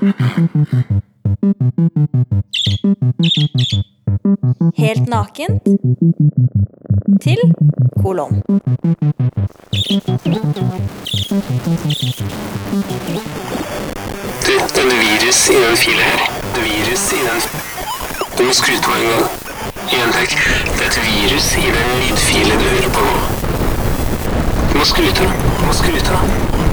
Helt nakent til kolon. Du, en virus i den filen her. Det virus i den Du må skru på en gang. Igjen, takk. Det er et virus i den lydfilen du hører på nå. Du må skru til. Du må skru til.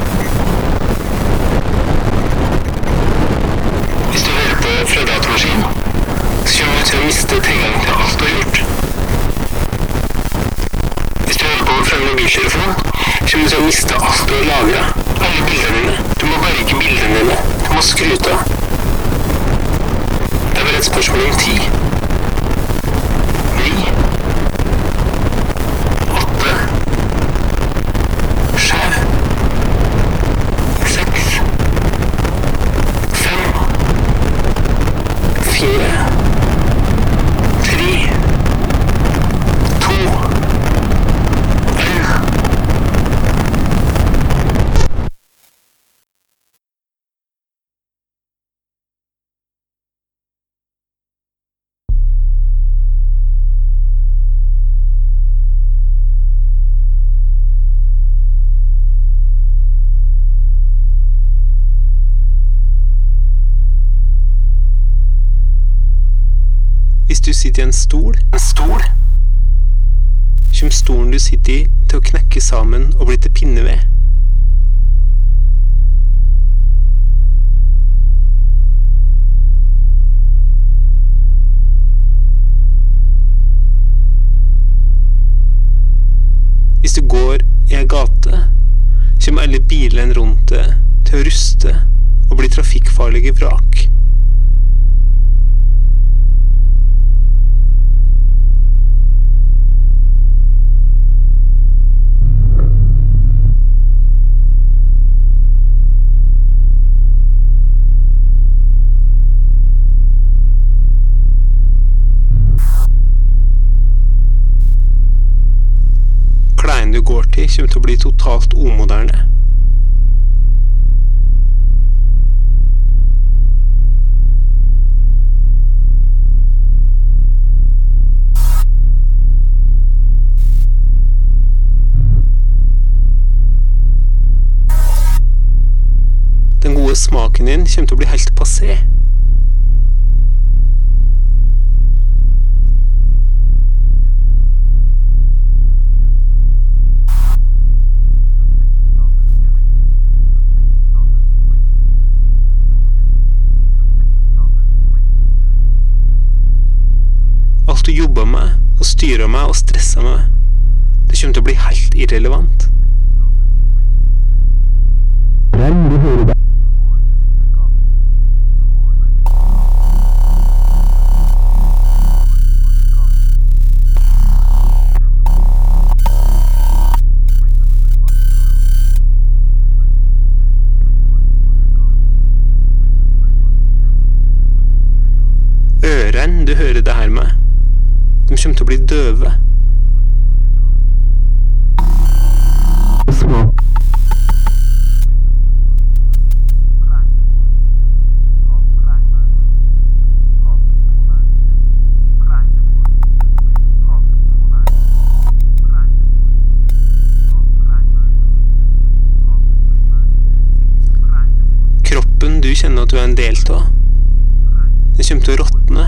Sitter i en stol En stol? Kommer stolen du sitter i til å knekke sammen og bli til pinneved? Hvis du går i ei gate, kommer alle bilene rundt deg til å ruste og bli trafikkfarlige vrak. Klærne du går til, kommer til å bli totalt omoderne. Den gode smaken din kommer til å bli helt passé. Jobba med, og styra med og stressa med, det kommer til å bli helt irrelevant. Ørene du hører det her med, de kommer til å bli døve. Kroppen du kjenner at du er en del av, den kommer til å råtne.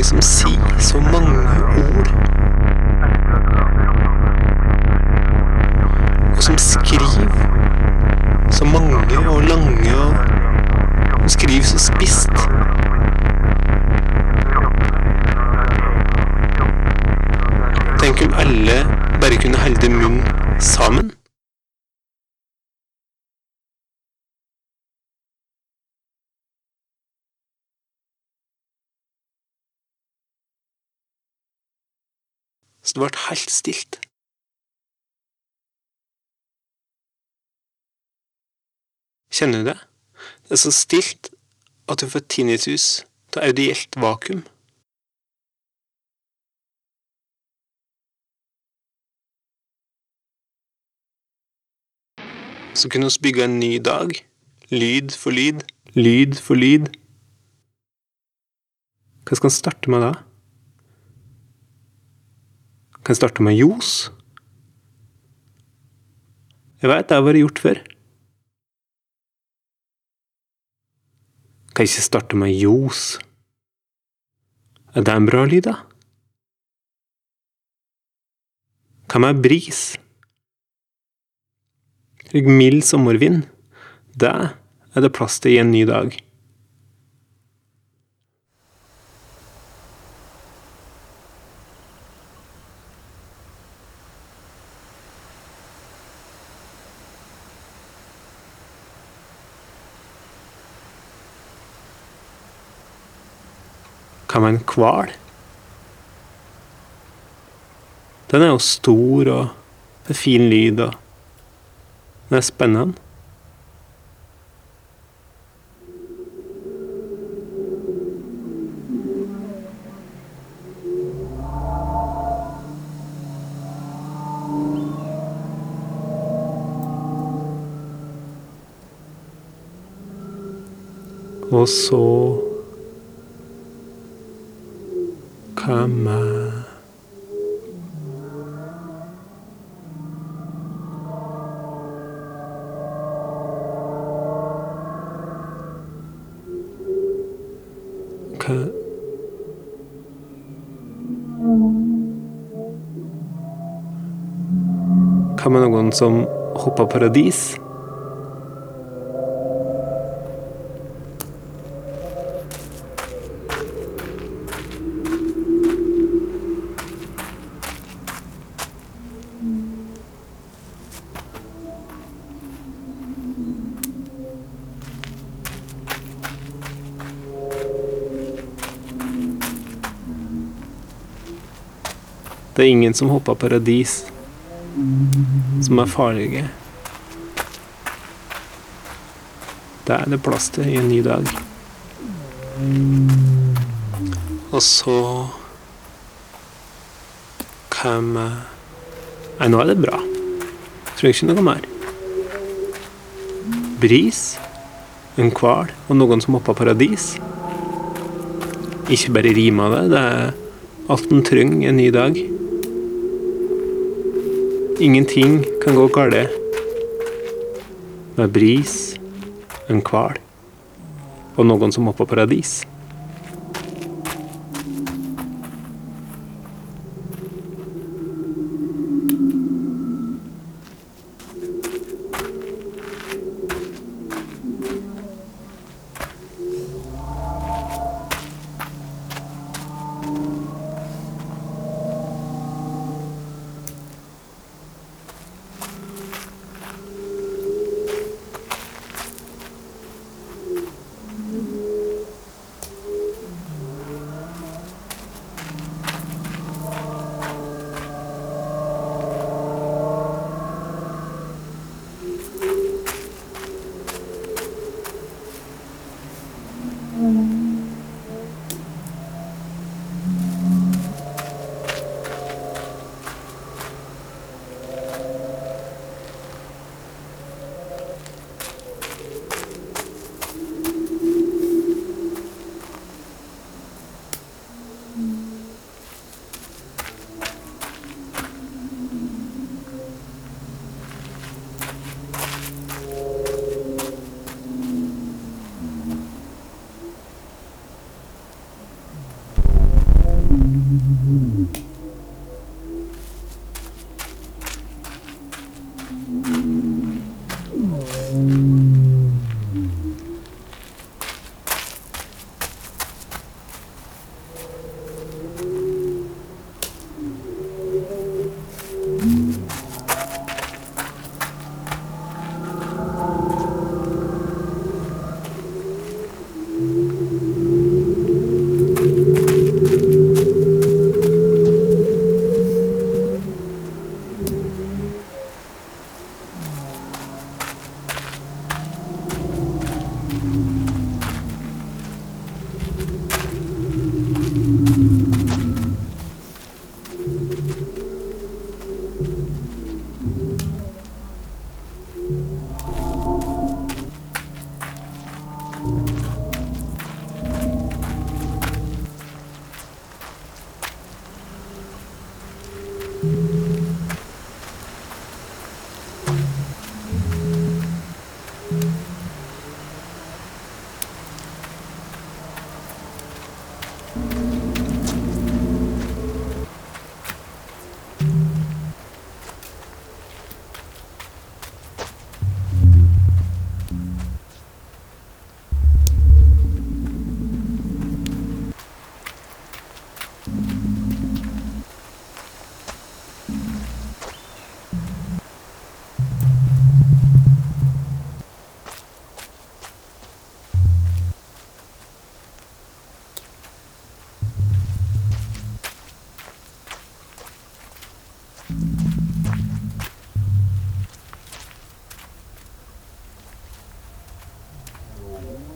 Mange som sier så mange ord. Og som skriver så mange og lange og og skriver så spisst. Tenk om alle bare kunne holde munn sammen. Så det ble helt stilt. Kjenner du det? Det er så stilt at du får tinnitus av audielt vakuum. Så kunne vi bygge en ny dag. Lyd for lyd, lyd for lyd. Hva skal en starte med da? Kan starte med ljos? Jeg veit det har vært gjort før. Kan ikke starte med ljos? Er det en bra lyd, da? Hva med bris? Mild sommervind. Det er det plass til i en ny dag. Hva med en hval? Den er jo stor og med fin lyd og Den er spennende. Og så komme Hva Hva med noen som hoppa paradis? Det er ingen som hopper paradis som er farlige. Det er det plass til i en ny dag. Og så kommer Nei, nå er det bra. Trenger ikke noe mer. Bris, en hval og noen som hopper paradis. Ikke bare rimer det, det er alt en trenger en ny dag. Ingenting kan gå galt med bris, en hval og noen som hopper paradis. Thank you.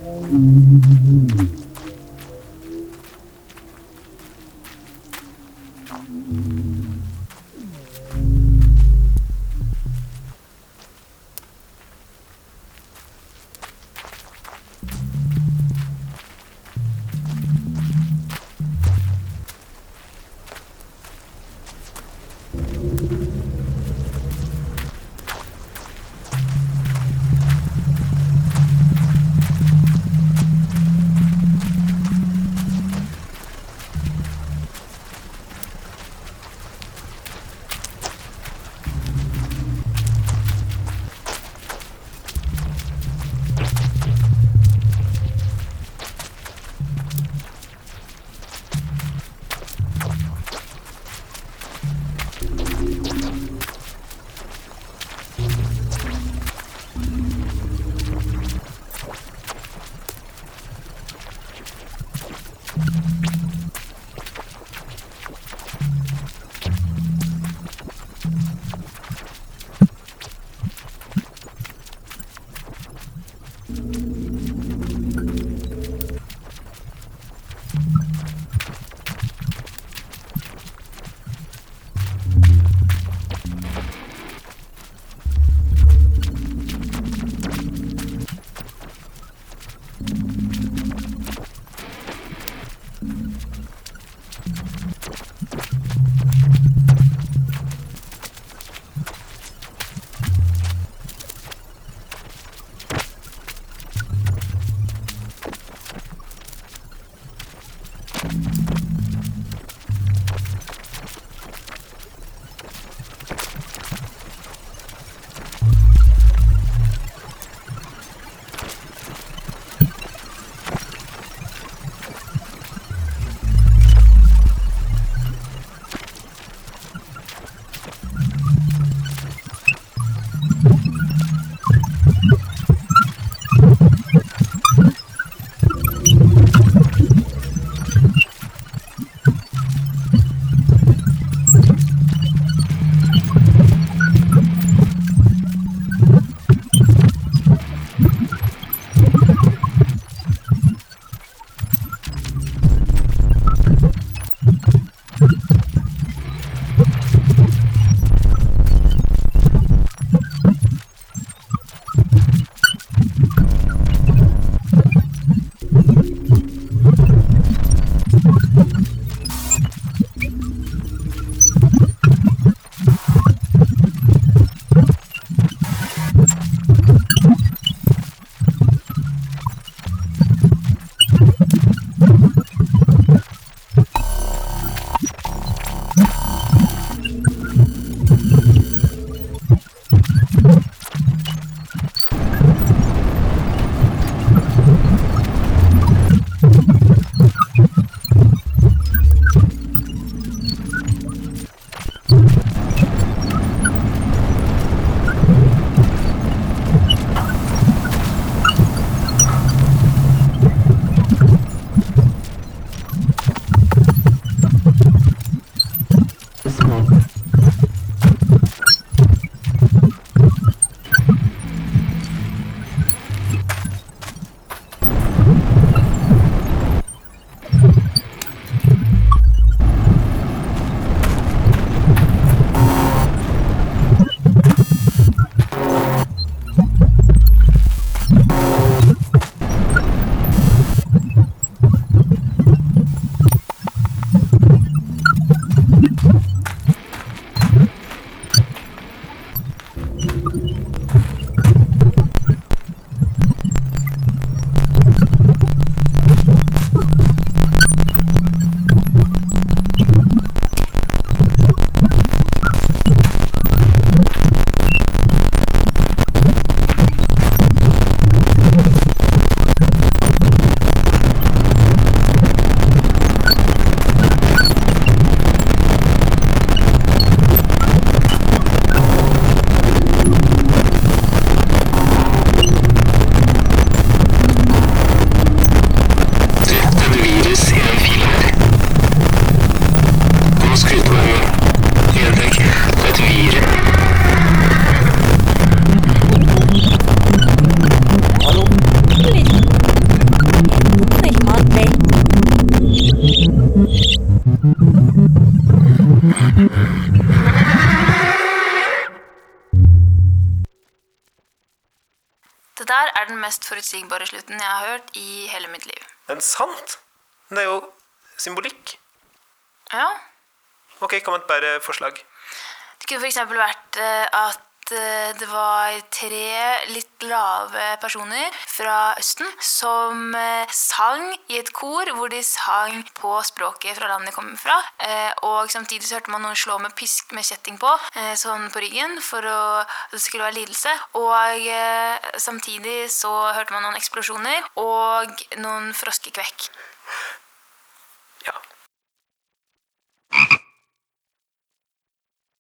Mm-hmm. Forutsigbare slutten jeg har hørt i hele mitt liv. Men sant? Det er jo symbolikk. Ja. Ok, kom med et bedre forslag. Det kunne f.eks. vært eh, at det var tre litt lave personer fra Østen som eh, sang i et kor hvor de sang på språket fra landet de kommer fra. Eh, Og samtidig så hørte man noen slå med pisk med kjetting på, eh, sånn på ryggen, for å, det skulle være lidelse. Og eh, samtidig så hørte man noen eksplosjoner og noen froskekvekk. Ja,